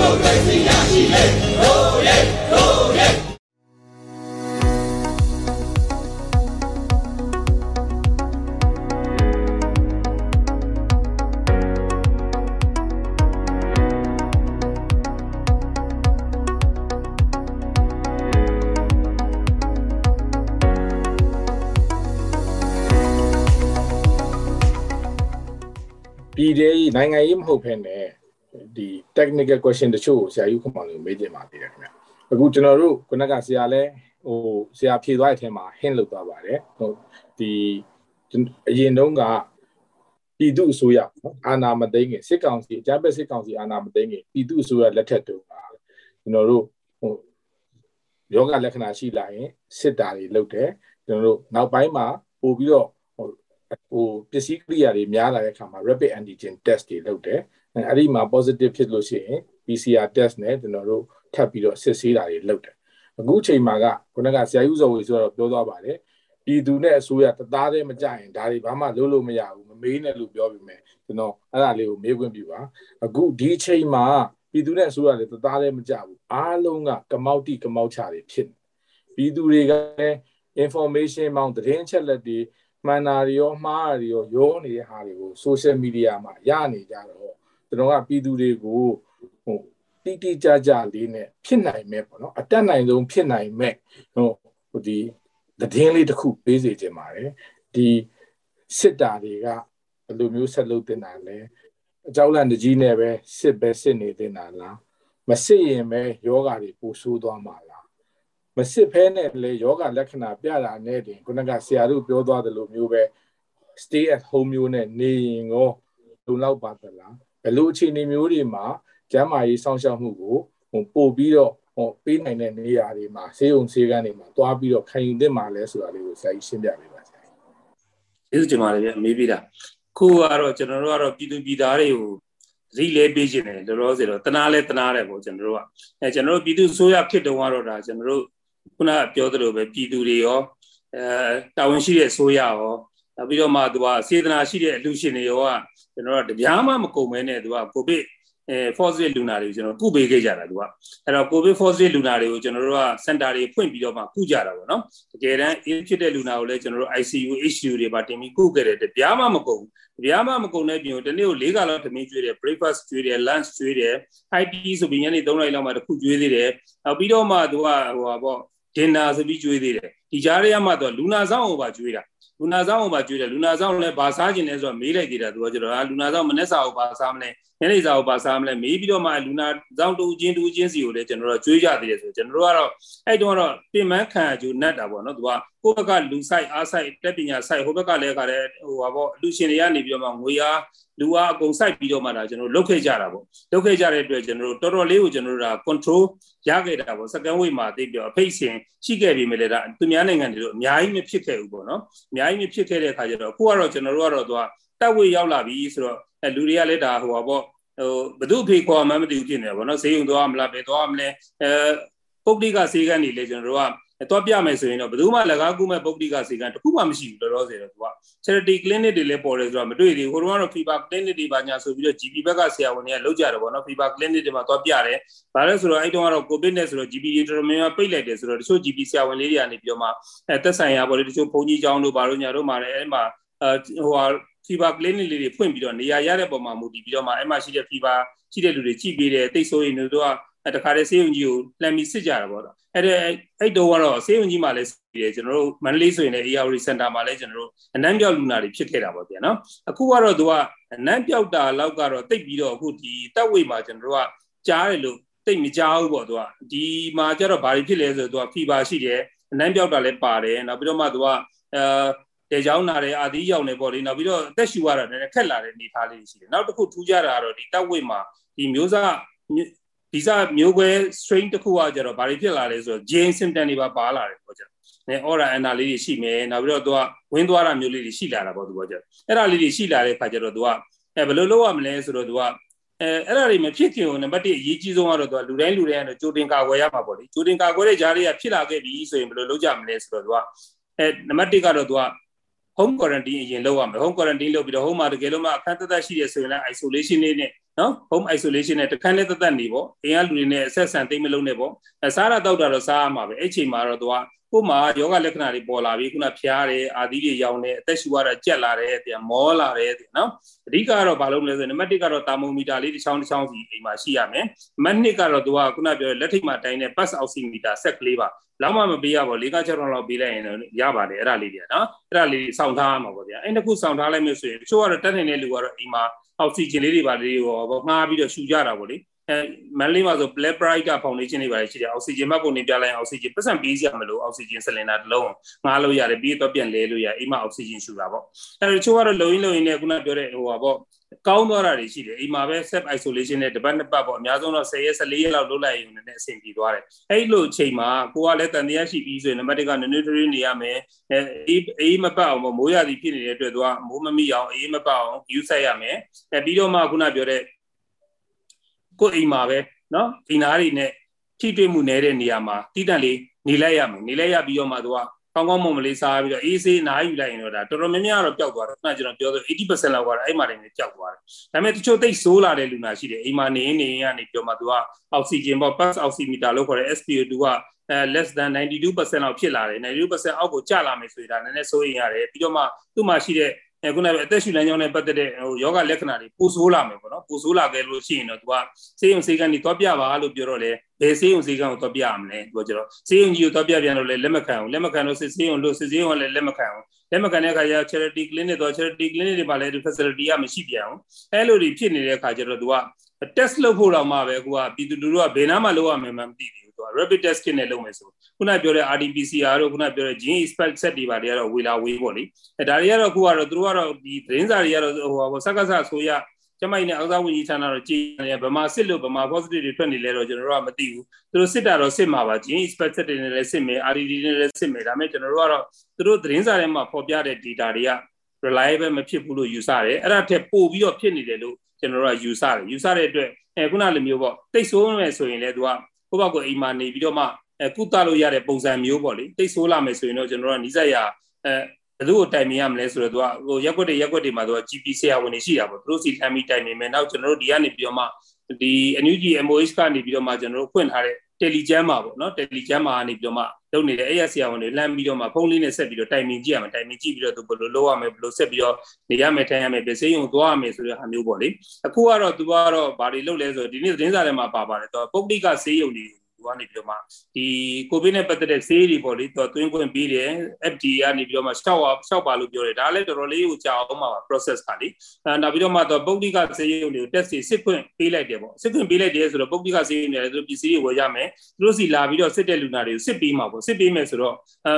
မိုကရေစီရရှိလေရိုးရဲရိုးရဲပြည်သေးနိုင်ငံရေးမဟုတ်ဖ ೇನೆ ဒီ technical question တချို့ကိုဆရာယူခမောင်လေးမေးတင်ပါသေးတယ်ခင်ဗျအခုကျွန်တော်တို့ခုနကဆရာလဲဟိုဆရာဖြေသွားတဲ့အထက်မှာ hint လုပ်သွားပါတယ်ဟိုဒီအရင်တုန်းကပြည်သူအစိုးရနော်အာဏာမသိမ်းခင်စစ်ကောင်စီအကြမ်းဖက်စစ်ကောင်စီအာဏာမသိမ်းခင်ပြည်သူအစိုးရလက်ထက်တုန်းကကျွန်တော်တို့ဟိုယောဂလက္ခဏာရှိလာရင်စစ်တာတွေလုပ်တယ်ကျွန်တော်တို့နောက်ပိုင်းမှာပို့ပြီးတော့ဟိုပစ္စည်းကိရိယာတွေများလာတဲ့အခါမှာ rapid antigen test တွေလုပ်တယ် အဲ့ဒီမှာ positive ဖြစ်လို့ရှိရင် PCR test နဲ့ကျွန်တော်တို့ထပ်ပြီးတော့စစ်ဆေးတာတွေလုပ်တယ်အခုချိန်မှာကခုနကဆရာယူဇော်ဝေဆိုတော့ပြောသွားပါတယ်ပြည်သူနဲ့အစိုးရတသားတည်းမကြရင်ဒါတွေဘာမှလုပ်လို့မရဘူးမမေးနဲ့လို့ပြောပြီးမယ်ကျွန်တော်အဲ့ဒါလေးကိုမေးခွင့်ပြုပါအခုဒီချိန်မှာပြည်သူနဲ့အစိုးရလည်းတသားတည်းမကြဘူးအားလုံးကကမောက်တိကမောက်ချတွေဖြစ်ပြည်သူတွေကလည်း information မောင်းသတင်းချက်လက်တွေမှန်တာတွေရောမှားတာတွေရောရောနေတဲ့ဟာတွေကို social media မှာရနေကြတော့ ကျွန်တော်ကပြည်သူတွေကိုဟိုတိတိကျကျလေးနဲ့ဖြစ်နိုင်မဲ့ပေါ့နော်အတက်နိုင်ဆုံးဖြစ်နိုင်မဲ့ဟိုဟိုဒီသတင်းလေးတစ်ခုပေးစေချင်ပါတယ်ဒီစစ်တာတွေကဘယ်လိုမျိုးဆက်လုပ်တင်တာလဲအကြောက်လန့်တကြီးနဲ့ပဲစစ်ပဲစစ်နေတင်တာလားမစစ်ရင်ပဲယောဂါတွေပိုဆိုးသွားမှာလားမစစ်ဖဲနဲ့လေယောဂလက္ခဏာပြတာနဲ့တင်ခုနကဆရာတို့ပြောသွားတယ်လို့မျိုးပဲ stay at home မျိုးနဲ့နေရင်ရောလုံလောက်ပါသလား ဘယ်လိုအခြေအနေမျိုးတွေမှာကျန်းမာရေးစောင့်ရှောက်မှုကိုဟိုပို့ပြီးတော့ဟိုပေးနိုင်တဲ့နေရာတွေမှာဆေးရုံဆေးကန်းတွေမှာတွားပြီးတော့ခံယူသင့်မှာလဲဆိုတာလေးကိုဆရာကြီးရှင်းပြပေးပါဆရာကျေးဇူးတင်ပါတယ်ဗျအမေးပေးတာခုကတော့ကျွန်တော်တို့ကတော့ပြည်သူပြည်သားတွေကိုရိလဲပေးခြင်းတယ်တော်တော်စေတော့တနာလဲတနာတယ်ပေါ့ကျွန်တော်တို့ကအဲကျွန်တော်တို့ပြည်သူဆိုရဖြစ်တုံကတော့ဒါကျွန်တော်တို့ခုနပြောသလိုပဲပြည်သူတွေရောအဲတာဝန်ရှိတဲ့ဆိုရရော နောက်ပြီးတော့မှသူကစေတနာရှိတဲ့အလူရှင်တွေရောကကျွန်တော်တို့တပြားမှမကုန်မဲနဲ့သူကကိုဗစ်အဲ positive လူနာတွေကိုကျွန်တော်ကုပေးခဲ့ကြတာသူကအဲ့တော့ covid positive လူနာတွေကိုကျွန်တော်တို့က center တွေဖွင့်ပြီးတော့မှကုကြတာပေါ့နော်တကယ်တမ်း in ဖြစ်တဲ့လူနာကိုလည်းကျွန်တော်တို့ ICU HCU တွေပါတင်ပြီးကုခဲ့တယ်တပြားမှမကုန်တပြားမှမကုန်တဲ့ပြင်ကိုတနေ့ကို၄ခါလောက်သမင်းကျွေးတယ် breakfast ကျွေးတယ် lunch ကျွေးတယ် IT ဆိုပြီးညနေ3နာရီလောက်မှတစ်ခုကျွေးသေးတယ်နောက်ပြီးတော့မှသူကဟိုပါပေါ့ dinner ဆိုပြီးကျွေးသေးတယ်ဒီကြားထဲမှာသူကလူနာဆောင်ကိုပါကျွေးတာ လူနာဆောင်ကိုပါကျွေးတယ်လူနာဆောင်လည်းဘာစားခြင်းလဲဆိုတော့မေးလိုက်သေးတာသူကကျတော့လူနာဆောင်မနေ့စာကိုဘာစားမလဲညနေစာကိုပါစားမလဲမေးပြီးတော့မှလူနာဆောင်တူချင်းတူချင်းစီကိုလည်းကျွန်တော်တို့ကြွေးကြသေးတယ်ဆိုကျွန်တော်တို့ကတော့အဲ့တုန်းကတော့ပြင်မခံအကျိုးနတ်တာပေါ့နော်သူကကိုယ့်ဘက်ကလူဆိုင်အားဆိုင်တက်ပညာဆိုင်ဟိုဘက်ကလည်းခါတဲ့ဟိုပါပေါ့လူရှင်တွေကနေပြီးတော့မှငွေအား လူအားအကုန်စိုက်ပြီးတော့မှဒါကျွန်တော်တို့လုတ်ခဲ့ကြတာပေါ့လုတ်ခဲ့ကြတဲ့အတွက်ကျွန်တော်တို့တော်တော်လေးကိုကျွန်တော်တို့ဒါ control ရခဲ့တာပေါ့ second wave မှာသိပြီးတော့အဖိတ်စင်ရှိခဲ့ပြီမဲ့လေဒါသူများနိုင်ငံတွေတို့အများကြီးမဖြစ်ခဲ့ဘူးပေါ့နော်အများကြီးမဖြစ်ခဲ့တဲ့အခါကျတော့အခုကတော့ကျွန်တော်တို့ကတော့သူကတက်ဝေရောက်လာပြီဆိုတော့အဲလူတွေကလည်းဒါဟိုပါပေါ့ဟိုဘသူဖေခေါ်မှမသိဘူးဖြစ်နေတယ်ဗောနော်ဈေးရုံသွားမလားဘယ်သွားမလဲအဲပုဂ္ဂလိကဈေးကနေလေကျွန်တော်တို့က တော့ပြမယ်ဆိုရင်တော့ဘယ်သူမှလကားကူးမဲ့ပုဂ္ဂလိကဈေးကန်တခုမှမရှိဘူးတော်တော်စေတော့သူက charity clinic တွေလည်းပေါ်တယ်ဆိုတော့မတွေ့သေးဘူးဟိုတုန်းကတော့ fever clinic တွေပါညာဆိုပြီးတော့ GP ဘက်ကဆရာဝန်တွေကလောက်ကြတယ်ဗောနော် fever clinic တွေမှာသွားပြတယ်ဘာလဲဆိုတော့အဲ့တုန်းကတော့ covid နဲ့ဆိုတော့ GP တွေတော်တော်များများပိတ်လိုက်တယ်ဆိုတော့တချို့ GP ဆရာဝန်လေးတွေကနေပြီးတော့မှအဲသက်ဆိုင်ရာဗောလေတချို့ဘုန်းကြီးကျောင်းတို့ဘာလို့ညာတို့မှာလည်းအဲ့မှာအဲဟိုဟာ fever clinic လေးတွေဖွင့်ပြီးတော့နေရာရတဲ့ပုံမှာမူတည်ပြီးတော့မှအဲ့မှာရှိတဲ့ fever ရှိတဲ့လူတွေကြည့်ပေးတယ်တိတ်ဆိုးရင်တို့က တခါတည်းဆေးရုံကြီးကိုလှမ်းပြီးစစ်ကြတာပေါ့နော်အဲ့ဒါအဲ့တုန်းကတော့ဆေးရုံကြီးမှာလည်းစစ်တယ်ကျွန်တော်တို့မန္တလေးဆိုရင်လည်း ARD Center မှာလည်းကျွန်တော်တို့အနမ်းပြောက်လူနာတွေဖြစ်ခဲ့တာပေါ့ဗျာနော်အခုကတော့သူကအနမ်းပြောက်တာလောက်ကတော့တိတ်ပြီးတော့အခုဒီတက်ဝိတ်မှာကျွန်တော်တို့ကကြားတယ်လို့တိတ်မကြားဘူးပေါ့သူကဒီမှာကျတော့ဘာတွေဖြစ်လဲဆိုတော့သူကဖီဘာရှိတယ်အနမ်းပြောက်တာလည်းပါတယ်နောက်ပြီးတော့မှသူကအဲတဲချောင်းနာတယ်အာသီးရောက်နေပေါ့လေနောက်ပြီးတော့အသက်ရှူရတာလည်းခက်လာတဲ့အနေအထားလေးရှိတယ်နောက်တစ်ခုထူးခြားတာကတော့ဒီတက်ဝိတ်မှာဒီမျိုးစား ဒီစားမျိုးကွဲ strain တစ်ခုကကြတော့ဘာတွေဖြစ်လာလဲဆိုတော့ gene symptom တွေပါပါလာတယ်ပေါ့ကြ။အဲ aura ana လေးတွေရှိမယ်နောက်ပြီးတော့သူကဝင်းသွားတာမျိုးလေးတွေရှိလာတာပေါ့သူကကြ။အဲ့ဒါလေးတွေရှိလာတဲ့ခါကျတော့သူကအဲဘယ်လိုလုပ်ရမလဲဆိုတော့သူကအဲအဲ့ဒါတွေမဖြစ်ခင်ကိုနံပါတ်1အရေးကြီးဆုံးကတော့သူကလူတိုင်းလူတိုင်းကတော့ကြိုတင်ကာကွယ်ရမှာပေါ့လေ။ကြိုတင်ကာကွယ်တဲ့ဂျားတွေကဖြစ်လာခဲ့ပြီဆိုရင်ဘယ်လိုလုပ်ကြမလဲဆိုတော့သူကအဲနံပါတ်1ကတော့သူက home quarantine အရင်လုပ်ရမယ် home quarantine လုပ်ပြီးတော့ home မှာတကယ်လို့မှအခန်းသက်သက်ရှိတယ်ဆိုရင်လည်း isolation လေးနဲ့ နော် home isolation နဲ့တခန်းနဲ့သက်သက်နေပေါ့အိမ်ကလူတွေနဲ့အဆက်ဆံသိမ့်မလုံးနဲ့ပေါ့အဲစားရတော့တာတော့စားရမှာပဲအဲ့ချိန်မှာတော့သူကကို့မှာယောဂလက္ခဏာတွေပေါ်လာပြီခုနဖျားတယ်အာသီးတွေရောင်တယ်အသက်ရှူရတာကြက်လာတယ်ပြန်မောလာတယ်နော်အဓိကတော့ဘာလို့မလဲဆိုရင်နံပါတ်1ကတော့တာမိုမီတာလေးတစ်ချောင်းတစ်ချောင်းစီအိမ်မှာရှိရမယ်နံပါတ်2ကတော့သူကခုနပြောလက်ထိတ်မှာတိုင်းတဲ့ pulse oximeter ဆက်ကလေးပါလောက်မှမပေးရပါဘူး၄က6တော့လောက်ပေးလိုက်ရင်တော့ရပါတယ်အဲ့ဒါလေးတွေနော်အဲ့ဒါလေးစောင့်ထားရမှာပေါ့ဗျာအဲ့တစ်ခုစောင့်ထားလိုက်မယ်ဆိုရင်တချို့ကတော့တက်နေတဲ့လူကတော့အိမ်မှာ အောက်ဆီဂျင်လေးတွေပါလေးရောငှားပြီးတော့ရှူကြတာပေါ့လေအဲမန်လေးမှာဆို Black Bright က foundation တွေပါရှိတယ်အောက်ဆီဂျင်မှတ်ပုံနေပြလိုက်အောက်ဆီဂျင်ပတ်စံပေးစရာမလိုအောက်ဆီဂျင်ဆလင်ဒါတစ်လုံးငှားလို့ရတယ်ပြီးတော့ပြန်လဲလို့ရအိမ်မှာအောက်ဆီဂျင်ရှူတာပေါ့အဲတချို့ကတော့လုံရင်းလုံရင်းနဲ့ခုနပြောတဲ့ဟိုပါပေါ့ ကောင်းသွားတာတွေရှိတယ်အိမ်မှာပဲ self isolation နဲ့တပတ်နှစ်ပတ်ပေါ့အများဆုံးတော့10ရက်14ရက်လောက်လုပ်လိုက်ရင်လည်းအဆင်ပြေသွားတယ်အဲ့လိုအချိန်မှာကိုကလည်းတန်တရားရှိပြီးဆိုရင်နံပါတ်1က nutrient နေရမယ်အဲအေးမပတ်အောင်မိုးရသည်ဖြစ်နေတဲ့အတွက်သူကမိုးမမိအောင်အေးမပတ်အောင် view ဆက်ရမယ်အဲပြီးတော့မှခုနပြောတဲ့ကိုယ်အိမ်မှာပဲเนาะဒီနားတွေနဲ့ထိတွေ့မှုနေတဲ့နေရာမှာတိတန့်လေးနေလိုက်ရမယ်နေလိုက်ရပြီးတော့မှသူက ကောင်းကောင်းမွန်မလေးစားပြီးတော့အေးဆေးနားယူလိုက်ရင်တော့ဒါတော်တော်များများတော့ပျောက်သွားတယ်ခုနကကျွန်တော်ပြောသလို80%လောက်ကတော့အဲ့မှာနေပျောက်သွားတယ်ဒါပေမဲ့တချို့သိဆိုးလာတဲ့လူနာရှိတယ်အိမ်မှာနေနေကနေပြောမှသူကအောက်ဆီဂျင်ပေါ့ pulse oximeter လို့ခေါ်တဲ့ SpO2 ကအဲ less than 92%လောက်ဖြစ်လာတယ်92%အောက်ကိုကျလာမယ်ဆိုရင်ဒါနည်းနည်းစိုးရင်ရတယ်ပြီးတော့မှသူ့မှာရှိတဲ့ အဲခုနကအသက်ရှူလမ်းကြောင်းနဲ့ပတ်သက်တဲ့ဟိုယောဂလက္ခဏာတွေပိုဆိုးလာမယ်ပေါ့နော်ပိုဆိုးလာခဲ့လို့ရှိရင်တော့သူကဆေးရုံဆေးကန်းကြီးတော့ပြပါလို့ပြောတော့လေဘယ်ဆေးရုံဆေးကန်းကိုတော့ပြရမလဲသူကကျတော့ဆေးရုံကြီးကိုတော့ပြပြန်လို့လည်းလက်မခံအောင်လက်မခံလို့စစ်ဆေးရုံလို့စစ်ဆေးရုံလည်းလက်မခံအောင်လက်မခံတဲ့အခါကျ charity clinic တော့ charity clinic တွေမှာလည်း facility ကမရှိပြန်အောင်အဲလိုတွေဖြစ်နေတဲ့အခါကျတော့သူက test လုပ်ဖို့တော့မှပဲကိုကပြည်သူလူထုကဘယ်နားမှာလုပ်ရမယ်မှမသိဘူး သူက rapid test kit နဲ့လုပ်မယ်ဆိုခုနပြောတဲ့ RT-PCR တို့ခုနပြောတဲ့ gene expert set တွေပါတွေကတော့ဝေလာဝေးပေါ့လေအဲဒါတွေကတော့ခုကတော့သူတို့ကတော့ဒီသတင်းစာတွေကတော့ဟိုဟိုစက္ကစဆိုရကျမိုင်းနဲ့အောက်သားဝန်ကြီးဌာနတော့ကြည်နေဗမာစစ်လို့ဗမာ positive တွေထွက်နေလဲတော့ကျွန်တော်တို့ကမသိဘူးသူတို့စစ်တာတော့စစ်မှာပါ gene expert set တွေနဲ့လည်းစစ်မယ် RT တွေနဲ့လည်းစစ်မယ်ဒါပေမဲ့ကျွန်တော်တို့ကတော့သူတို့သတင်းစာထဲမှာဖော်ပြတဲ့ data တွေက reliable မဖြစ်ဘူးလို့ယူဆတယ်အဲ့ဒါထက်ပိုပြီးတော့ဖြစ်နေတယ်လို့ကျွန်တော်တို့ကယူဆတယ်ယူဆတဲ့အတွက်အဲခုနလိုမျိုးပေါ့တိတ်ဆိုးမယ်ဆိုရင်လည်းသူက ကိုယ့်ဘက်ကိုအိမ်မှာနေပြီးတော့မှအဲကုသလို့ရတဲ့ပုံစံမျိုးပေါ့လေတိတ်ဆိုးလာမယ်ဆိုရင်တော့ကျွန်တော်တို့ကနီးစပ်ရအဲဘယ်လိုတိုင်မြင်ရမလဲဆိုတော့သူကဟိုရက်ွက်တွေရက်ွက်တွေမှာသူက GP ဆရာဝန်တွေရှိတာပေါ့သူတို့စီလှမ်းပြီးတိုင်မြင်မယ်နောက်ကျွန်တော်တို့ဒီကနေပြီးတော့မှ ဒီ NUG MOH ကနေပြီးတော့မှကျွန်တော်တို့ဖွင့်ထားတဲ့ Telegram မှာပေါ့နော် Telegram မှာနေပြီးတော့မှလုပ်နေတဲ့အဲ့ရဆရာဝန်တွေလှမ်းပြီးတော့မှဖုန်းလေးနဲ့ဆက်ပြီးတော့တိုင်ပင်ကြည့်ရမယ်တိုင်ပင်ကြည့်ပြီးတော့သူဘယ်လိုလုပ်ရမလဲဘယ်လိုဆက်ပြီးတော့နေရမယ်ထိုင်ရမယ်ပြစေးရုံသွားရမယ်ဆိုတဲ့ဟာမျိုးပေါ့လေအခုကတော့သူကတော့ဘာတွေလုပ်လဲဆိုတော့ဒီနေ့သတင်းစာထဲမှာပါပါတယ်သူကပုဂ္ဂလိကဆေးရုံတွေ သူကနေပြီးတော့မှဒီကိုဗစ်နဲ့ပတ်သက်တဲ့ဆေးတွေပေါ့လေသူသွင်းခွင့်ပေးတယ် FDA ကနေပြီးတော့မှရှောက်ရှောက်ပါလို့ပြောတယ်ဒါလည်းတော်တော်လေးကိုကြာအောင်ပါ process ကလေအဲနောက်ပြီးတော့မှသူပုဂ္ဂလိကဆေးရုံတွေကို test တွေစစ်ခွင့်ပေးလိုက်တယ်ပေါ့စစ်ခွင့်ပေးလိုက်တယ်ဆိုတော့ပုဂ္ဂလိကဆေးရုံတွေလည်းသူပစ္စည်းတွေဝယ်ရမယ်သူတို့စီလာပြီးတော့စစ်တဲ့လူနာတွေကိုစစ်ပေးမှာပေါ့စစ်ပေးမယ်ဆိုတော့အဲ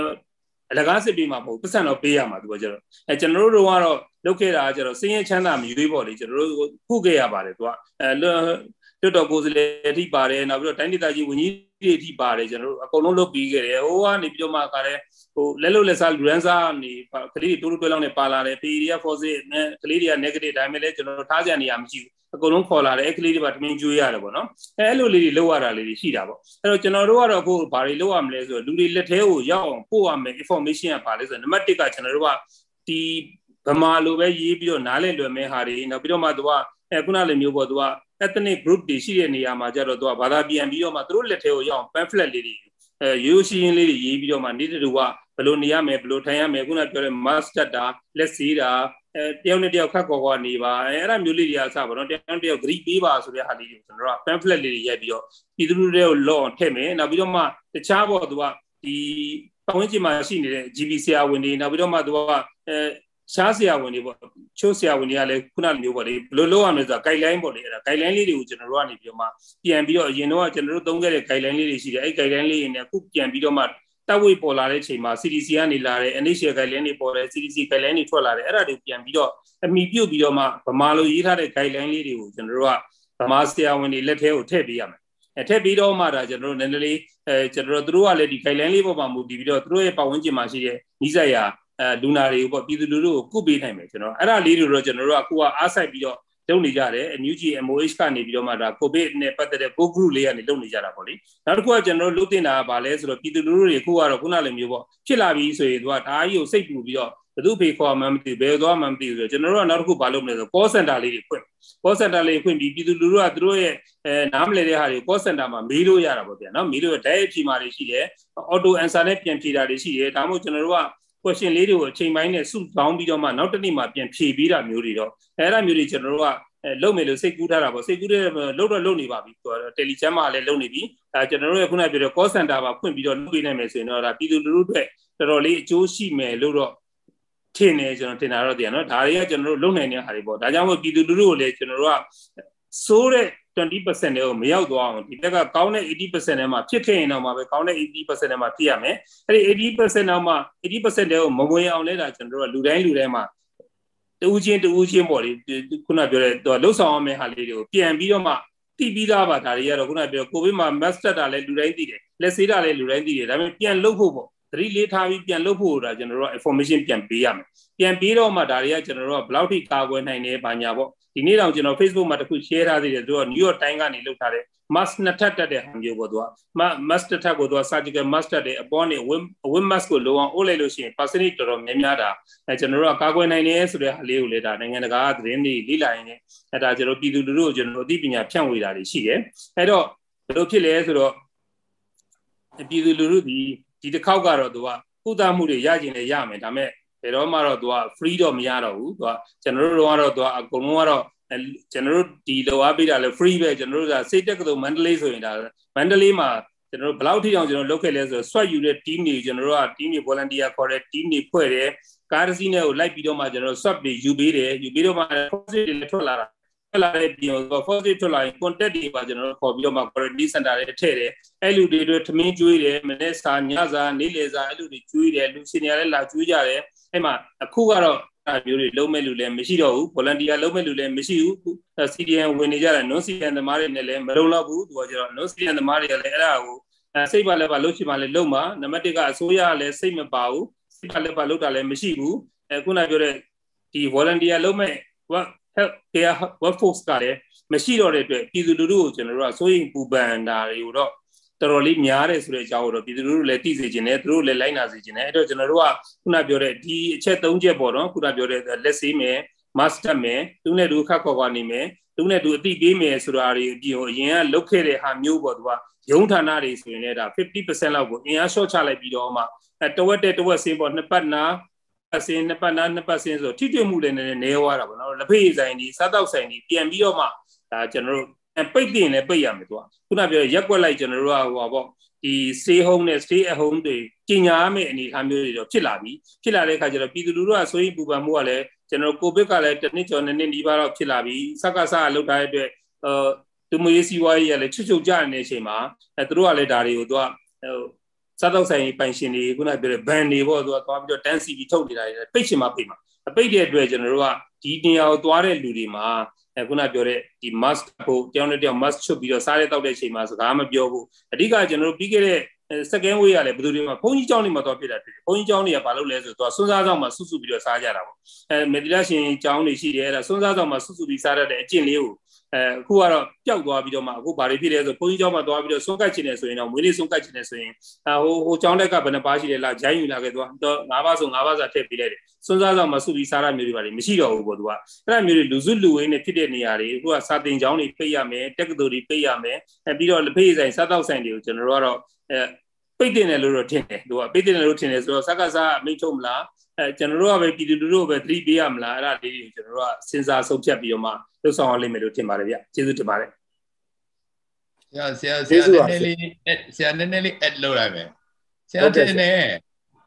အလကားစစ်ပေးမှာမဟုတ်ပတ်စံတော့ပေးရမှာသူကကျတော့အဲကျွန်တော်တို့ကတော့လုပ်ခဲ့တာကကျတော့စင်းရဲချမ်းသာမရွေးပေါ့လေကျွန်တော်တို့ခုခဲ့ရပါတယ်သူကအဲ လွတ်တော်ကိုယ်စားလှယ်အထိပါတယ်နောက်ပြီးတော့တိုင်းဒေသကြီးဝန်ကြီးတွေအထိပါတယ်ကျွန်တော်တို့အကုန်လုံးလုပ်ပြီးခဲ့တယ်ဟိုကနေပြီးတော့မှကလည်းဟိုလက်လို့လက်စားလူရန်စားနေကလေးတွေတိုးတိုးတွဲလောက်နေပါလာတယ် PDF force နဲ့ကလေးတွေက negative ဒါပေမဲ့လည်းကျွန်တော်တို့ထားကြနေရမရှိဘူးအကုန်လုံးခေါ်လာတယ်အဲ့ကလေးတွေပါတမင်ကျွေးရတယ်ပေါ့နော်အဲအဲ့လိုလေးတွေလောက်ရတာလေးတွေရှိတာပေါ့အဲ့တော့ကျွန်တော်တို့ကတော့အခုဘာတွေလောက်ရမလဲဆိုတော့လူတွေလက်ထဲကိုရောက်အောင်ပို့ရမယ် information ကဘာလဲဆိုတော့နံပါတ်1ကကျွန်တော်တို့ကဒီဗမာလိုပဲရေးပြီးတော့နားလည်လွယ်မဲ့ဟာတွေနောက်ပြီးတော့မှသူက အဲခုနလိုမျိုးပေါ့သူက ethnic group တွေရှိတဲ့နေရာမှာကျတော့သူကဘာသာပြန်ပြီးတော့မှသူတို့လက်ထဲကိုရောက် pamphlet လေးတွေအဲရိုးရှင်းလေးတွေရေးပြီးတော့မှနေတူကဘယ်လိုနေရမယ်ဘယ်လိုထိုင်ရမယ်ခုနပြောတဲ့ master တာလက်စီးတာအဲတယောက်နဲ့တယောက်ခတ်ကော်ကော်နေပါအဲအဲ့ဒါမျိုးလေးတွေအစပါတော့တယောက်နဲ့တယောက် group ပေးပါဆိုတဲ့ဟာလေးတွေကျွန်တော်တို့က pamphlet လေးတွေရိုက်ပြီးတော့ပြည်သူလူထုတွေကိုလော့ထည့်မယ်နောက်ပြီးတော့မှတခြားပေါ့သူကဒီပတ်ဝန်းကျင်မှာရှိနေတဲ့ GB ဆရာဝန်တွေနောက်ပြီးတော့မှသူကအဲ ရှားဆရာဝန်တွေပေါ့ချိုးဆရာဝန်တွေကလည်းခုနလိုမျိုးပေါ့လေဘယ်လိုလုပ်ရမလဲဆိုတာ guideline ပေါ့လေအဲ့ဒါ guideline လေးတွေကိုကျွန်တော်တို့ကနေပြီးတော့မှပြန်ပြီးတော့အရင်တော့ကျွန်တော်တို့သုံးခဲ့တဲ့ guideline လေးတွေရှိတယ်အဲ့ guideline လေးတွေနဲ့အခုပြန်ပြီးတော့မှတပ်ဝိပေါ်လာတဲ့အချိန်မှာ CDC ကနေလာတဲ့ NHL guideline တွေပေါ်တယ် CDC guideline တွေထွက်လာတယ်အဲ့ဒါတွေပြန်ပြီးတော့အမိပြုတ်ပြီးတော့မှဗမာလိုရေးထားတဲ့ guideline လေးတွေကိုကျွန်တော်တို့ကဗမာဆရာဝန်တွေလက်ထဲကိုထည့်ပေးရမယ်အဲထည့်ပြီးတော့မှဒါကျွန်တော်တို့နည်းနည်းလေးအဲကျွန်တော်တို့တို့ကလည်းဒီ guideline လေးပေါ်မှာမူတည်ပြီးတော့တို့ရဲ့ပတ်ဝန်းကျင်မှာရှိတဲ့ဤဆက်ရာ အဲလူနာတွေကိုပေါ့ပြည်သူလူထုကိုကုပေးနိုင်မယ်ကျွန်တော်အဲ့ဒါလေးတွေတော့ကျွန်တော်တို့ကအခုကအားဆိုင်ပြီးတော့လုပ်နေကြတယ် NUG MOH ကနေပြီးတော့မှဒါ COVID နဲ့ပတ်သက်တဲ့ go group လေးကနေလုပ်နေကြတာပေါ့လေနောက်တစ်ခုကကျွန်တော်တို့လုပ်တင်တာကဘာလဲဆိုတော့ပြည်သူလူထုတွေအခုကတော့ခုနလိုမျိုးပေါ့ဖြစ်လာပြီဆိုရင်သူကဒါကြီးကိုစိတ်ပူပြီးတော့ဘယ်သူဖေခေါ်မှမသိဘူးဘယ်သွားမှမသိဘူးဆိုတော့ကျွန်တော်တို့ကနောက်တစ်ခုဘာလုပ်မလဲဆို call center လေးတွေဖွင့် call center လေးဖွင့်ပြီးပြည်သူလူထုကသူတို့ရဲ့အဲနားမလည်တဲ့ဟာတွေ call center မှာမေးလို့ရတာပေါ့ဗျာနော်မေးလို့ direct ဖြေမှာတွေရှိတယ် auto answer နဲ့ပြန်ဖြေတာတွေရှိတယ်ဒါမှမဟုတ်ကျွန်တော်တို့က question လေးတွေကိုအချိန်ပိုင်းနဲ့စုပေါင်းပြီးတော့မှနောက်တစ်နေ့မှပြန်ဖြေပြီးတာမျိုးတွေတော့အဲအဲ့ဒါမျိုးတွေကျွန်တော်တို့ကအဲလုံမယ်လို့စိတ်ကူးထားတာပေါ့စိတ်ကူးတဲ့လုံတော့လုံနေပါပြီတယ်လီချမ်းမှာလည်းလုံနေပြီအဲကျွန်တော်တို့ကခုနပြောတဲ့ call center မှာဖွင့်ပြီးတော့လုပ်ပေးနိုင်မယ်ဆိုရင်တော့ဒါပြည်သူလူထုအတွက်တော်တော်လေးအကျိုးရှိမယ်လို့တော့ထင်တယ်ကျွန်တော်ထင်တာတော့တရားနော်ဒါတွေကကျွန်တော်တို့လုံနိုင်တဲ့ဟာတွေပေါ့ဒါကြောင့်မို့ပြည်သူလူထုကိုလည်းကျွန်တော်တို့ကစိုးတဲ့ 20%တွေကိုမရောက်သွားအောင်ဒီဘက်ကကောင်းတဲ့80%ထဲမှာဖြစ်ခဲ့ရင်တော့မှပဲကောင်းတဲ့80%ထဲမှာဖြစ်ရမယ်အဲ့ဒီ80%တော့မှ80%တွေကိုမဝင်အောင်လဲတာကျွန်တော်တို့ကလူတိုင်းလူတိုင်းမှာတူးချင်းတူးချင်းပေါ့လေခုနပြောတဲ့လှုပ်ဆောင်ရမယ့်ဟာလေးတွေကိုပြန်ပြီးတော့မှသိပြီးသားပါဒါတွေကတော့ခုနပြောကိုဗစ်မှာ master တာလည်းလူတိုင်းသိတယ်လက်ဆေးတာလည်းလူတိုင်းသိတယ်ဒါပေမဲ့ပြန်လှုပ်ဖို့ပေါ့ သတိလေးထားပြီးပြန်လှုပ်ဖို့တာကျွန်တော်တို့က information ပြန်ပေးရမယ်ပြန်ပေးတော့မှဒါတွေကကျွန်တော်တို့ကဘယ်လောက်ထိကာကွယ်နိုင်လဲဘာညာပေါ့ဒီနေ့တော့ကျွန်တော် Facebook မှာတခု share ထားသေးတယ်သူက New York Times ကနေလုပ်ထားတဲ့ mask နှစ်ထပ်တက်တဲ့ဟာမျိုးပေါ့သူက mask တစ်ထပ်ကိုသူက surgical mask တက်တယ်အပေါ်နေ win mask ကိုလုံးအောင်အိုးလိုက်လို့ရှိရင် percentage တော်တော်များများတာအဲကျွန်တော်တို့ကကာကွယ်နိုင်တယ်ဆိုတဲ့ဟာလေးကိုလည်းဒါနိုင်ငံတကာသတင်းတွေလေ့လာရင်းနဲ့အဲဒါကျွန်တော်ပြည်သူလူထုကိုကျွန်တော်အသိပညာဖြန့်ဝေတာတွေရှိတယ်အဲတော့ဘယ်လိုဖြစ်လဲဆိုတော့ပြည်သူလူထုဒီ ဒီတစ်ခေါက်ကတော့သူကကုသမှုတွေရကျင်လည်းရမယ်ဒါပေမဲ့ဘယ်တော့မှတော့သူက free တော့မရတော့ဘူးသူကကျွန်တော်တို့ကတော့သူကအကုန်လုံးကတော့ကျွန်တော်တို့ဒီလောအားပေးတာလဲ free ပဲကျွန်တော်တို့ကစိတ်တက်ကတော်မန္တလေးဆိုရင်ဒါမန္တလေးမှာကျွန်တော်တို့ဘယ်လောက်ထိအောင်ကျွန်တော်လုပ်ခဲ့လဲဆိုတော့ swat ယူတဲ့ team တွေကျွန်တော်တို့က team တွေ volunteer ခေါ်တဲ့ team တွေဖွဲ့တယ်ကားတစ်စီးနဲ့ကိုလိုက်ပြီးတော့မှကျွန်တော်တို့ swat တွေယူပေးတယ်ယူပြီးတော့မှ positive တွေထွက်လာတာထွ က်လာတဲ့ပြင်တော့ positive ထွက်လာရင် contact တွေပါကျွန်တော်တို့ခေါ်ပြီးတော့မှ quarantine center တွေထည့်တယ်အဲ့လူတွေတို့ထမင်းကျွေးတယ်မနေ့စာညစာနေ့လယ်စာအဲ့လူတွေကျွေးတယ်လူရှင်တွေလည်းလာကျွေးကြတယ်အဲ့မှာအခုကတော့အဲ့မျိုးတွေလုံးမဲ့လူလည်းမရှိတော့ဘူး volunteer လုံးမဲ့လူလည်းမရှိဘူး CDN ဝင်နေကြတယ် non CDN သမားတွေနဲ့လည်းမလုံလောက်ဘူးသူကကျတော့ non CDN သမားတွေကလည်းအဲ့ဒါကိုစိတ်ပါလည်းပါလှုပ်ချင်ပါလည်းလုံပါနံပါတ်1ကအစိုးရကလည်းစိတ်မပါဘူးစိတ်ပါလည်းပါလှုပ်တာလည်းမရှိဘူးအခုနပြောတဲ့ဒီ volunteer လုံးမဲ့ work health care workforce ကလည်းမရှိတော့တဲ့အတွက်ပြည်သူလူထုကိုကျွန်တော်တို့ကစိုးရိမ်ပူပန်တာတွေကိုတော့တော်တော်လေးများတယ်ဆိုတဲ့အကြောင်းကိုတော့ပြည်သူလူထုလည်းသိစေချင်တယ်သူတို့လည်းလိုက်နာစေချင်တယ်အဲ့တော့ကျွန်တော်တို့ကခုနပြောတဲ့ဒီအချက်၃ချက်ပေါ့နော်ခုနပြောတဲ့လက်ဆေးမယ် master မယ်သူနဲ့သူခက်ခေါ်ကနေမယ်သူနဲ့သူအတိပေးမယ်ဆိုတာတွေအပြင်အရင်ကလုတ်ခဲ့တဲ့ဟာမျိုးပေါ့သူကရုံးဌာနတွေဆိုရင်လည်းဒါ50%လောက်ကိုအင်အားလျှော့ချလိုက်ပြီးတော့မှတဝက်တဲ့တဝက်စင်းပေါ့နှစ်ပတ်နာ အစင်းနှစ်ပတ်နာနှစ်ပတ်စင်းဆိုထိတွေ့မှုလည်းနည်းနည်းနေသွားတာပေါ့နော်လက်ဖေးဆိုင်ဒီစားတောက်ဆိုင်ဒီပြန်ပြီးတော့မှဒါကျွန်တော်တို့ပိတ်တင်လည်းပိတ်ရမယ်သူကခုနပြောရက်ွက်လိုက်ကျွန်တော်တို့ကဟိုပါပေါ့ဒီ stay home နဲ့ stay at home တွေကြီးညာမယ့်အနေအထားမျိုးတွေတော့ဖြစ်လာပြီဖြစ်လာတဲ့အခါကျတော့ပြည်သူလူထုကဆိုရင်ပူပန်မှုကလည်းကျွန်တော်ကိုဗစ်ကလည်းတစ်နှစ်ကျော်နှစ်နှစ်နီးပါးတော့ဖြစ်လာပြီစက္ကစအလုပ်ထားတဲ့အတွက်အဲဒမွေးစီဝါရေးကလည်းချွတ်ချွတ်ကြနေတဲ့အချိန်မှာအဲသူတို့ကလည်းဒါတွေကိုသူကဟို စားတော့ဆိုင်ပိုင်ရှင်တွေခုနပြောတဲ့ဘန်တွေပေါ့သူကသွားပြီးတော့တန်းစီပြီးထုတ်နေတာတွေပိတ်ချင်မှပိတ်မှာပိတ်တဲ့အတွက်ကျွန်တော်တို့ကဒီနေရာကိုသွားတဲ့လူတွေမှာအဲခုနပြောတဲ့ဒီ mask ဖို့တယောက်နဲ့တယောက် mask ချွတ်ပြီးတော့စားရတောက်တဲ့အချိန်မှာစကားမပြောဘူးအဓိကကျွန်တော်တို့ပြီးခဲ့တဲ့ second wave ကလည်းဘယ်သူတွေမှာဘုန်းကြီးကျောင်းတွေမှာတော့ဖြစ်တာတွေ့တယ်ဘုန်းကြီးကျောင်းတွေကဘာလုပ်လဲဆိုတော့စွန်းစားဆောင်မှာစုစုပြီးတော့စားကြတာပေါ့အဲမေတ္တာရှင်ကျောင်းတွေရှိတယ်အဲ့ဒါစွန်းစားဆောင်မှာစုစုပြီးစားရတဲ့အကျင့်လေးကို အဲအခုကတော့ပျောက်သွားပြီးတော့မှအခုဘာတွေဖြစ်လဲဆိုဘုန်းကြီးကျောင်းမှာသွားပြီးတော့စွန့်ကတ်ချင်တယ်ဆိုရင်တော့မွေးနေ့စွန့်ကတ်ချင်တယ်ဆိုရင်အဟိုဟိုကျောင်းတက်ကဘယ်နှပါရှိတယ်လားဂျိုင်းယူလာခဲ့သွားတော့၅ပါးဆို၅ပါးစာထည့်ပေးလိုက်တယ်စွန်းစားဆောင်မှာစုပြီးစားရမျိုးတွေပါလေမရှိတော့ဘူးပေါ့သူကအဲ့ဒါမျိုးတွေလူစုလူဝေးနဲ့ဖြစ်တဲ့နေရာတွေအခုကစာတင်ကျောင်းတွေပိတ်ရမယ်တက္ကသိုလ်တွေပိတ်ရမယ်အဲပြီးတော့လက်ဖေးဆိုင်စားတော့ဆိုင်တွေကိုကျွန်တော်တို့ကတော့အဲ ပိတ်တင်တယ်လို့တော့ထင်တယ်သူကပိတ်တင်တယ်လို့ထင်တယ်ဆိုတော့စက္ကစအမိန့်ထုတ်မလားအဲကျွန်တော်တို့ကပဲပြည်သူလူထုကိုပဲသတိပေးရမလားအဲ့ဒါလေးတွေကိုကျွန်တော်တို့ကစဉ်းစားဆုံးဖြတ်ပြီးတော့မှလှုပ်ဆောင်ရလိမ့်မယ်လို့ထင်ပါတယ်ဗျကျေးဇူးတင်ပါတယ်ဆရာဆရာဆရာနည်းနည်းလေးဆရာနည်းနည်းလေး add လုပ်လိုက်မယ်ဆရာတင်နေ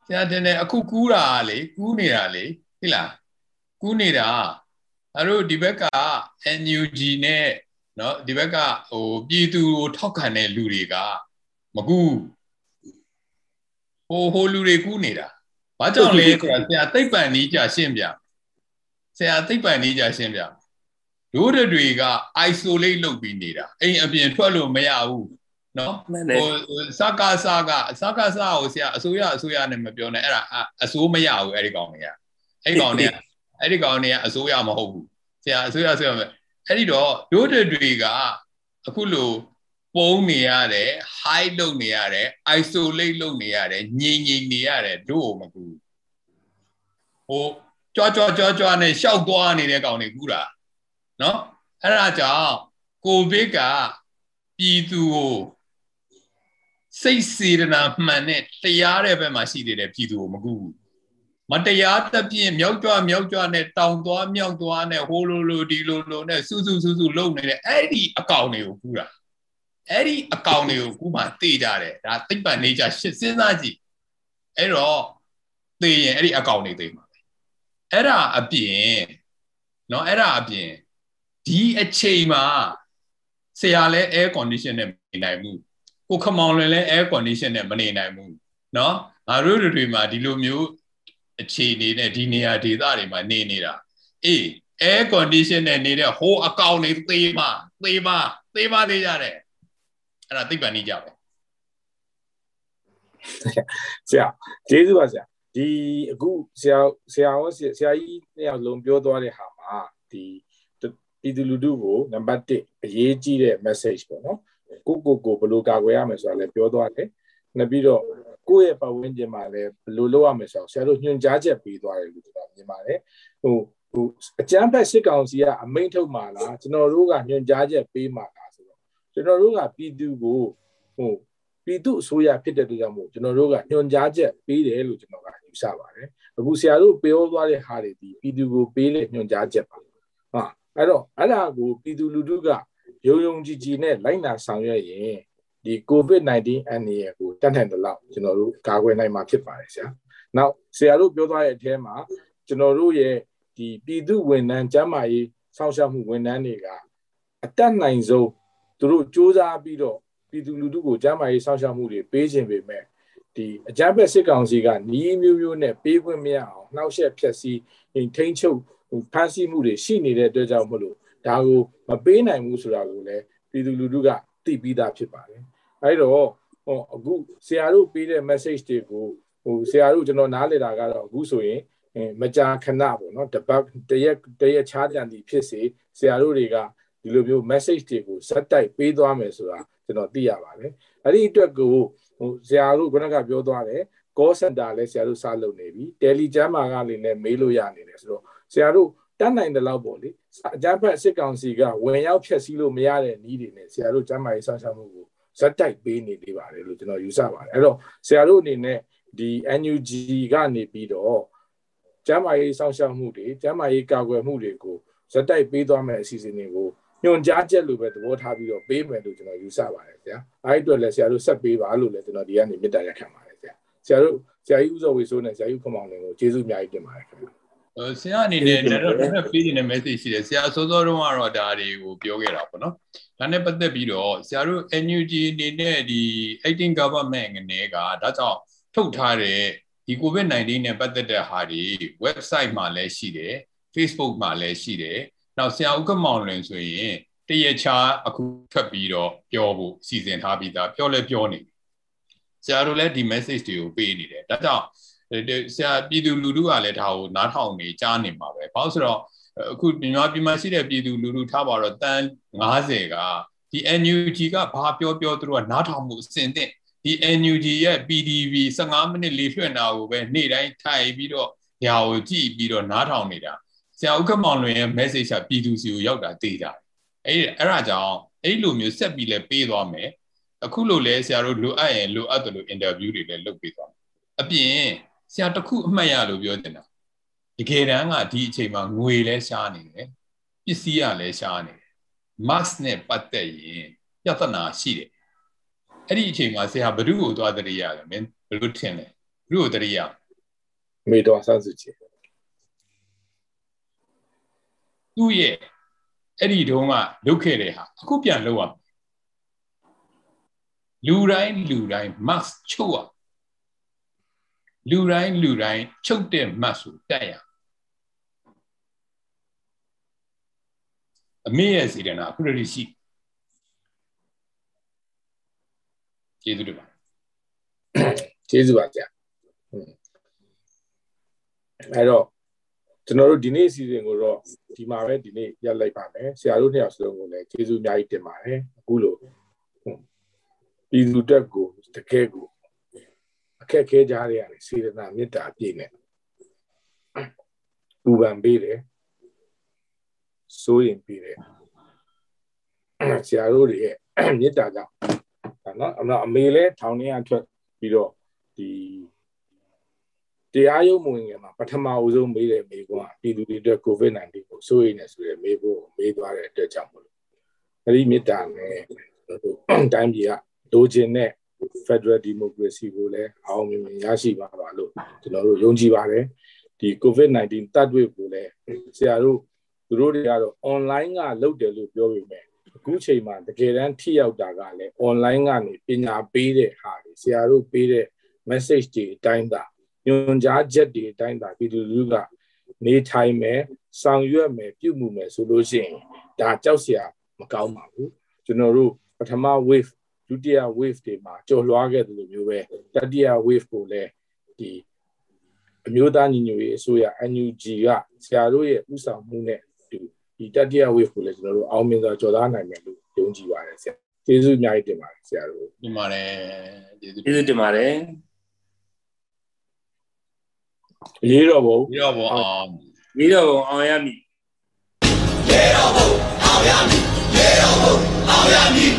ဆရာတင်နေအခုကူးတာလေကူးနေတာလေဟိလားကူးနေတာအဲ့တို့ဒီဘက်က NUG နဲ့เนาะဒီဘက်ကဟိုပြည်သူကိုထောက်ခံတဲ့လူတွေကမကူ ဟိုဟိုလူတွေကူးနေတာဘာကြောင့်လဲဆိုတာဆရာသိပ္ပံနည်းကြရှင်းပြဆရာသိပ္ပံနည်းကြရှင်းပြဒိုးတွေက isolate လုပ်ပြီးနေတာအိမ်အပြင်ထွက်လို့မရဘူးနော်ဟိုစကားစကားစကားစကိုဆရာအစိုးရအစိုးရနဲ့မပြောနဲ့အဲ့ဒါအစိုးမရဘူးအဲ့ဒီကောင်တွေကအဲ့ဒီကောင်တွေကအဲ့ဒီကောင်တွေကအစိုးရမဟုတ်ဘူးဆရာအစိုးရဆိုရမယ်အဲ့ဒီတော့ဒိုးတွေကအခုလို ပုံနေရတယ် high လုပ်နေရတယ် isolate လုပ်နေရတယ်ငြိမ်ငြိမ်နေရတယ်တို့မကူဟိုကြွားကြွားကြွားကြွားနဲ့ရှောက်သွားနေတဲ့ကောင်တွေကူးတာနော်အဲ့ဒါကြောင့်ကိုဗစ်ကပြည်သူကိုစိတ်စေတနာမှန်နဲ့တရားတဲ့ဘက်မှာရှိသေးတယ်ပြည်သူကိုမကူဘူးမတရားသဖြင့်မြောက်ကြွမြောက်ကြွနဲ့တောင်သွားမြောက်သွားနဲ့ဟိုလိုလိုဒီလိုလိုနဲ့စူးစူးစူးစူးလုံနေတဲ့အဲ့ဒီအကောင်တွေကိုကူးတာ အဲ့ဒီအကောင်တွေကိုကူးမှတေးကြတယ်ဒါသိပ္ပံနေကြရှင်းစဉ်းစားကြည့်အဲ့တော့သေရင်အဲ့ဒီအကောင်တွေသေမှာပဲအဲ့ဒါအပြင်เนาะအဲ့ဒါအပြင်ဒီအချိန်မှာဆရာလဲ air condition နဲ့မနေနိုင်ဘူးကိုခမောင်လွင်လဲ air condition နဲ့မနေနိုင်ဘူးเนาะငါတို့တွေမှာဒီလိုမျိုးအခြေအနေနဲ့ဒီနေရာဒေသတွေမှာနေနေတာအေး air condition နဲ့နေတဲ့ဟိုအကောင်တွေသေးမှသေးမှသေးမှသေးကြတယ် အဲ့ဒါသိပ္ပံနေကြပဲဆရာကျေးဇူးပါဆရာဒီအခုဆရာဆရာရောဆရာကြီးနှစ်ယောက်လုံးပြောသွားတဲ့ဟာမှာဒီပြည်သူလူထုကိုနံပါတ်1အရေးကြီးတဲ့ message ပေါ့နော်ကိုကိုကိုဘယ်လိုကာကွယ်ရမလဲဆိုတာလည်းပြောသွားတယ်နောက်ပြီးတော့ကိုယ့်ရဲ့ပတ်ဝန်းကျင်မှာလည်းဘယ်လိုလုပ်ရမလဲဆိုတော့ဆရာတို့ညွှန်ကြားချက်ပေးသွားတယ်လို့ကျွန်တော်မြင်ပါတယ်ဟိုဟိုအကြမ်းဖက်စစ်ကောင်စီကအမိန့်ထုတ်မှာလားကျွန်တော်တို့ကညွှန်ကြားချက်ပေးမှာလားဆိုတော့ ကျွန်တော်တို့ကပြည်သူကိုဟိုပြည်သူအစိုးရဖြစ်တဲ့တရားမို့ကျွန်တော်တို့ကညွှန်ကြားချက်ပေးတယ်လို့ကျွန်တော်ကယူဆပါတယ်အခုဆရာတို့ပြောသွားတဲ့ဟာတွေဒီပြည်သူကိုပေးတဲ့ညွှန်ကြားချက်ပါဟာအဲ့တော့အဲ့ဒါကိုပြည်သူလူထုကယုံယုံကြည်ကြည်နဲ့လိုက်နာဆောင်ရွက်ရင်ဒီ COVID-19 အန္တရာယ်ကိုတတ်နိုင်တဲ့လောက်ကျွန်တော်တို့ကာကွယ်နိုင်မှာဖြစ်ပါတယ်ဆရာ။နောက်ဆရာတို့ပြောသွားတဲ့အထဲမှာကျွန်တော်တို့ရဲ့ဒီပြည်သူဝန်ထမ်းကျန်းမာရေးစောင့်ရှောက်မှုဝန်ထမ်းတွေကအတက်နိုင်ဆုံး သူတို့စ조사ပြီးတော့ပြည်သူလူထုကိုကျန်းမာရေးစောင့်ရှောက်မှုတွေပေးခြင်းပေမဲ့ဒီအကြမ်းဖက်စစ်ကောင်စီကနီးမျိုးမျိုးနဲ့ပေးခွင့်မရအောင်နှောက်ယှက်ဖျက်ဆီးထိန်းချုပ်ဖမ်းဆီးမှုတွေရှိနေတဲ့အတွက်ကြောင့်မလို့ဒါကိုမပေးနိုင်ဘူးဆိုတာကိုလည်းပြည်သူလူထုကသိပြီးသားဖြစ်ပါတယ်အဲ့တော့ဟိုအခုဆရာတို့ပေးတဲ့ message တွေကိုဟိုဆရာတို့ကျွန်တော်နားလည်တာကတော့အခုဆိုရင်မကြာခဏပေါ့နော်တပတ်တရက်တရက်ချားတန်တီဖြစ်စေဆရာတို့တွေက ဒီလိုမျိုး message တွေကိုစက်တိုက်ပေးသွားမယ်ဆိုတာကျွန်တော်သိရပါတယ်အဲ့ဒီအတွက်ကိုဟိုဆရာတို့ခုနကပြောသွားတယ် call center လည်းဆရာတို့စလုပ်နေပြီ Telegram မှာကလည်းမေးလို့ရနေတယ်ဆိုတော့ဆရာတို့တတ်နိုင်တဲ့လောက်ပေါ့လေအကြမ်းဖက်စစ်ကောင်စီကဝင်ရောက်ဖျက်ဆီးလို့မရတဲ့နည်းတွေနဲ့ဆရာတို့ကျမ်းမာရေးစောင့်ရှောက်မှုကိုဇက်တိုက်ပေးနေနေပါတယ်လို့ကျွန်တော်ယူဆပါတယ်အဲ့တော့ဆရာတို့အနေနဲ့ဒီ NUG ကနေပြီးတော့ကျမ်းမာရေးစောင့်ရှောက်မှုတွေကျမ်းမာရေးကာကွယ်မှုတွေကိုဇက်တိုက်ပေးသွားမယ်အစီအစဉ်တွေကို ညွှန်ကြားချက်လိုပဲသဘောထားပြီးတော့ပေးမယ်လို့ကျွန်တော်ယူဆပါတယ်ဆရာအဲ့အတွက်လည်းဆရာတို့ဆက်ပေးပါလို့လည်းကျွန်တော်ဒီကနေမေတ္တာရက်ခံပါတယ်ဆရာဆရာတို့ဆရာကြီးဦးစောဝေဆိုးနဲ့ဆရာကြီးခမောင်လင်ကိုကျေးဇူးအများကြီးတင်ပါတယ်ခင်ဗျဆရာအနေနဲ့တော့တော့ပေးနေတဲ့ message ရှိတယ်ဆရာစောစောတုန်းကတော့ဒါတွေကိုပြောခဲ့တာပေါ့နော်ဒါနဲ့ပတ်သက်ပြီးတော့ဆရာတို့ NUG အနေနဲ့ဒီ18 government ကနေကဒါကြောင့်ထုတ်ထားတဲ့ဒီ COVID-19 နဲ့ပတ်သက်တဲ့ဟာတွေ website မှာလည်းရှိတယ် Facebook မှာလည်းရှိတယ် နောက်ဆရာဦးကမောင်လွင်ဆိုရင်တရချာအခုထွက်ပြီးတော့ပြောဖို့စီစဉ်ထားပြီးသားပြောလဲပြောနေဆရာတို့လည်းဒီ message တွေကိုပေးနေတယ်ဒါကြောင့်ဆရာပြည်သူလူထုကလည်းဒါကိုနားထောင်နေကြားနေမှာပဲဘာလို့ဆိုတော့အခုမြန်မာပြည်မှာရှိတဲ့ပြည်သူလူထုထားပါတော့တန်း90ကဒီ NUG ကဘာပြောပြောသူတို့ကနားထောင်မှုအစင်သင့်ဒီ NUG ရဲ့ PDV 15မိနစ်လေးလွှင့်တာကိုပဲနေ့တိုင်းထိုင်ပြီးတော့ညာကိုကြည့်ပြီးတော့နားထောင်နေတာ ဆရာဥက္ကမောင်လွင်ရဲ့ message ကပြည်သူစီကိုရောက်တာသိကြတယ်အဲ့အဲ့ဒါကြောင့်အဲ့လိုမျိုးဆက်ပြီးလဲပေးသွားမယ်အခုလိုလဲဆရာတို့လိုအပ်ရင်လိုအပ်တယ်လို့ interview တွေလည်းလုပ်ပေးသွားမယ်အပြင်ဆရာတခုအမှတ်ရလို့ပြောတင်တာတကယ်တမ်းကဒီအချိန်မှာငွေလဲရှားနေတယ်ပစ္စည်းကလည်းရှားနေတယ် max နဲ့ပတ်သက်ရင်ပြဿနာရှိတယ်အဲ့ဒီအချိန်မှာဆရာဘ누구ကိုသွားတရိရတယ်မင်းဘယ်လိုထင်လဲဘ누구ကိုတရိရမေတော်ဆန်းစုကြည် သူ့ရဲ့အဲ့ဒီတုန်းကလုပ်ခဲ့တဲ့ဟာအခုပြန်လုပ်ရမယ်လူတိုင်းလူတိုင်း max ချုပ်ရလူတိုင်းလူတိုင်းချုပ်တဲ့ max ကိုတက်ရအမေရဲ့စေတနာခုတည်းရှိကျေးဇူးတင်ပါကျေးဇူးပါဗျာအဲ့တော့ ကျွန်တော်တို့ဒီနေ့အစီအစဉ်ကိုတော့ဒီမှာပဲဒီနေ့ရပ်လိုက်ပါမယ်ဆရာတို့နှစ်ယောက်စလုံးကိုလည်းကျေးဇူးအများကြီးတင်ပါတယ်အခုလိုပြည်သူတက်ကိုတကယ်ကိုအခက်ခဲကြရတဲ့စေတနာမေတ္တာအပြည့်နဲ့ပူပန်ပေးတယ်စိုးရင်ပေးတယ်ဆရာတို့တွေရဲ့မေတ္တာကြောင့်ဒါနော်အမအမေလဲထောင်ထဲကထွက်ပြီးတော့ဒီ တရားရုံးမဝင်ခင်မှာပထမအဦးဆုံးမေးတယ်မေးခွန်းကပြည်သူတွေအတွက် COVID-19 ကိုစိုးရိမ်နေဆိုတဲ့မေးဖို့မေးသွားတဲ့အတွက်ကြောင့်မလို့အဲဒီမေတ္တာနဲ့တိုင်းပြည်ကလိုချင်တဲ့ Federal Democracy ကိုလည်းအောင်မြင်မြင်ရရှိပါပါလို့ကျွန်တော်တို့ယုံကြည်ပါတယ်ဒီ COVID-19 တတ်တွေ့ကိုလည်းဆရာတို့သူတို့တွေကတော့ online ကလုပ်တယ်လို့ပြောပေမဲ့အခုချိန်မှာတကယ်တမ်းထိရောက်တာကလည်း online ကနေပညာပေးတဲ့ဟာတွေဆရာတို့ပေးတဲ့ message တွေအတိုင်းသာ ညွန်ကြားချက်တွေအတိုင်းသာပြည်သူလူထုကနေထိုင်မယ်ဆောင်ရွက်မယ်ပြုမှုမယ်ဆိုလို့ရှိရင်ဒါကြောက်စရာမကောင်းပါဘူးကျွန်တော်တို့ပထမ wave ဒုတိယ wave တွေမှာကြော်လွှားခဲ့တယ်လို့မျိုးပဲတတိယ wave ကိုလည်းဒီအမျိုးသားညီညွတ်ရေးအစိုးရ NUG ကဆရာတို့ရဲ့ဥဆောင်မှုနဲ့ဒီဒီတတိယ wave ကိုလည်းကျွန်တော်တို့အောင်မြင်စွာကြော်သားနိုင်မယ်လို့ယုံကြည်ပါတယ်ဆရာကျေးဇူးအများကြီးတင်ပါတယ်ဆရာတို့တင်ပါတယ်ကျေးဇူးကျေးဇူးတင်ပါတယ် ရေးတော့ဘုံပြီးတော့ဘောအောင်ပြီးတော့အောင်ရမည်ရေတော်ဘုံအောင်ရမည်ရေတော်ဘုံအောင်ရမည်